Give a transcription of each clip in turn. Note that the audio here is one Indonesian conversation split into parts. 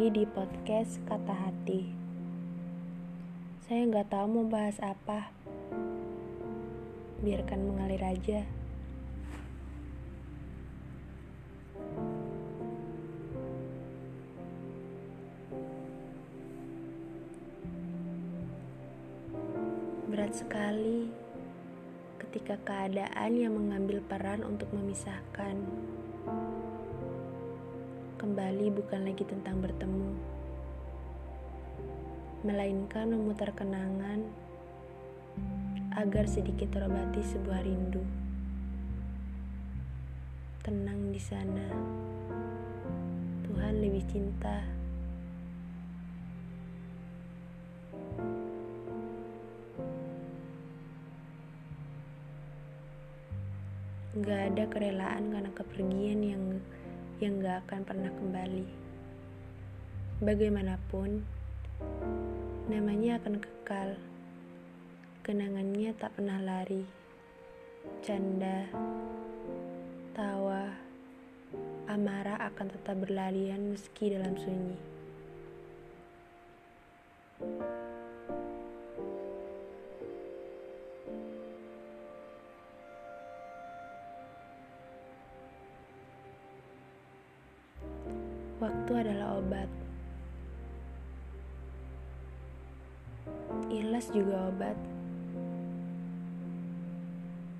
lagi di podcast Kata Hati. Saya nggak tahu mau bahas apa. Biarkan mengalir aja. Berat sekali ketika keadaan yang mengambil peran untuk memisahkan kembali bukan lagi tentang bertemu, melainkan memutar kenangan agar sedikit terobati sebuah rindu. Tenang di sana, Tuhan lebih cinta. Gak ada kerelaan karena kepergian yang yang gak akan pernah kembali. Bagaimanapun, namanya akan kekal. Kenangannya tak pernah lari. Canda, tawa, amarah akan tetap berlarian meski dalam sunyi. Waktu adalah obat. Ikhlas juga obat.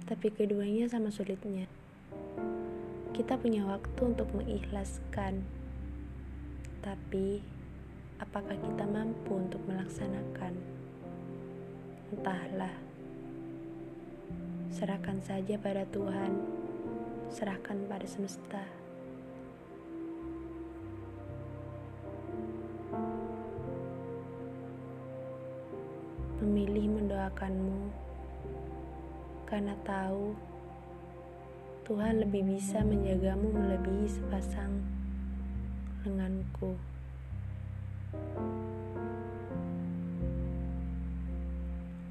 Tapi keduanya sama sulitnya. Kita punya waktu untuk mengikhlaskan. Tapi apakah kita mampu untuk melaksanakan? Entahlah. Serahkan saja pada Tuhan. Serahkan pada semesta. Memilih mendoakanmu karena tahu Tuhan lebih bisa menjagamu melebihi sepasang lenganku.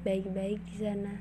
Baik-baik di sana.